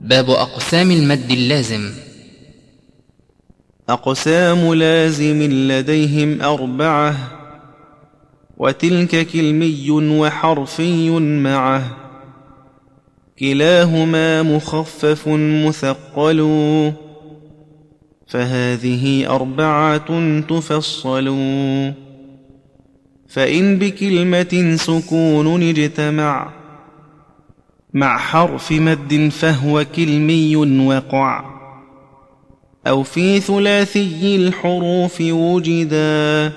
باب أقسام المد اللازم. أقسام لازم لديهم أربعة وتلك كلمي وحرفي معه. كلاهما مخفف مثقل فهذه أربعة تفصل. فإن بكلمة سكون اجتمع مع حرف مد فهو كلمي وقع. أو في ثلاثي الحروف وجدا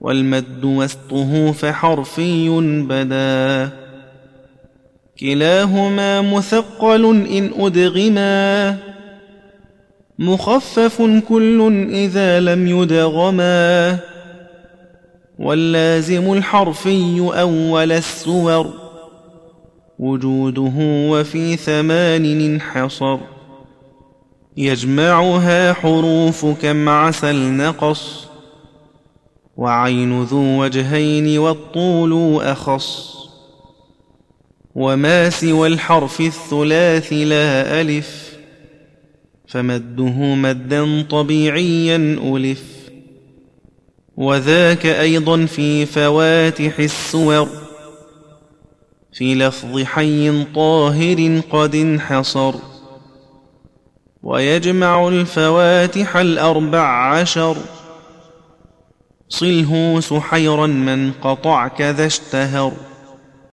والمد وسطه فحرفي بدا. كلاهما مثقل إن أدغما مخفف كل إذا لم يدغما. واللازم الحرفي أول السور. وجوده وفي ثمان انحصر. يجمعها حروف كم عسل نقص وعين ذو وجهين والطول أخص. وما سوى الحرف الثلاث لا ألف فمده مدا طبيعيا ألف. وذاك أيضا في فواتح السور. في لفظ حي طاهر قد انحصر ويجمع الفواتح الأربع عشر صله سحيرا من قطع كذا اشتهر